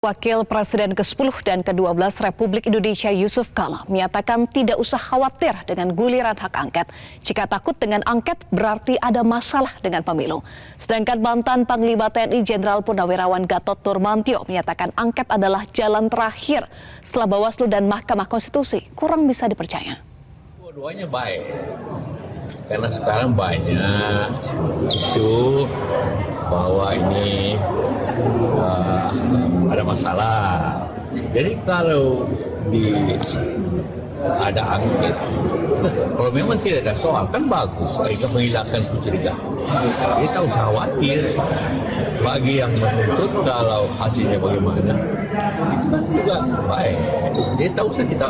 Wakil Presiden ke-10 dan ke-12 Republik Indonesia Yusuf Kala menyatakan tidak usah khawatir dengan guliran hak angket. Jika takut dengan angket berarti ada masalah dengan pemilu. Sedangkan mantan Panglima TNI Jenderal Purnawirawan Gatot Turmantio menyatakan angket adalah jalan terakhir setelah Bawaslu dan Mahkamah Konstitusi kurang bisa dipercaya. Dua-duanya baik. Karena sekarang banyak isu bahwa ini uh, ada masalah. Jadi kalau di ada angket, kalau memang tidak ada soal kan bagus, sehingga menghilangkan kecurigaan. Kita usah khawatir bagi yang menuntut kalau hasilnya bagaimana itu kan juga baik. Dia tahu usah kita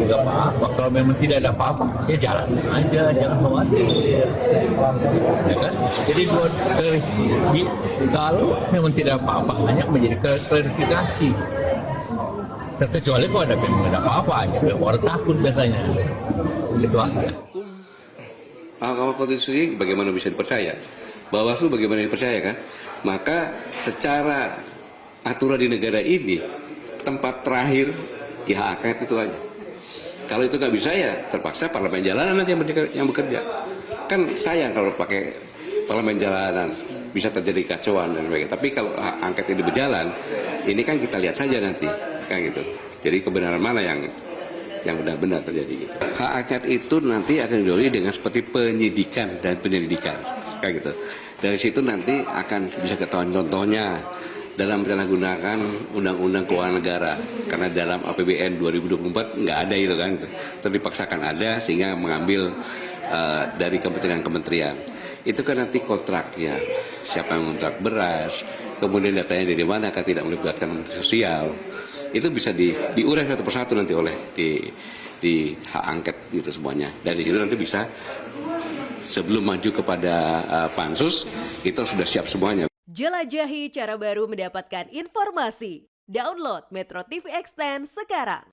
juga apa-apa. Kalau memang tidak ada apa-apa, ya jalan aja, jangan khawatir. Ya kan? Jadi buat kalau memang tidak apa-apa, hanya menjadi klarifikasi. Terkecuali kalau ada ada apa-apa, ya, orang takut biasanya. Itu aja. Mahkamah Konstitusi bagaimana bisa dipercaya? Bawaslu bagaimana dipercaya kan? Maka secara aturan di negara ini tempat terakhir ya hak itu aja. Kalau itu nggak bisa ya terpaksa parlemen jalanan nanti yang bekerja. Kan sayang kalau pakai parlemen jalanan bisa terjadi kacauan dan sebagainya. Tapi kalau angket ini berjalan, ini kan kita lihat saja nanti kan gitu. Jadi kebenaran mana yang yang benar-benar terjadi gitu. Hak angket itu nanti akan didahului dengan seperti penyidikan dan penyelidikan kayak gitu. Dari situ nanti akan bisa ketahuan contohnya dalam penyalahgunakan undang-undang keuangan negara karena dalam APBN 2024 nggak ada itu kan terpaksakan ada sehingga mengambil uh, dari kementerian-kementerian itu kan nanti kontraknya siapa yang kontrak beras kemudian datanya dari mana kan tidak melibatkan menteri sosial itu bisa di, diurai satu persatu nanti oleh di di hak angket gitu semuanya. Dari situ nanti bisa sebelum maju kepada uh, pansus kita sudah siap semuanya. Jelajahi cara baru mendapatkan informasi. Download Metro TV Extend sekarang.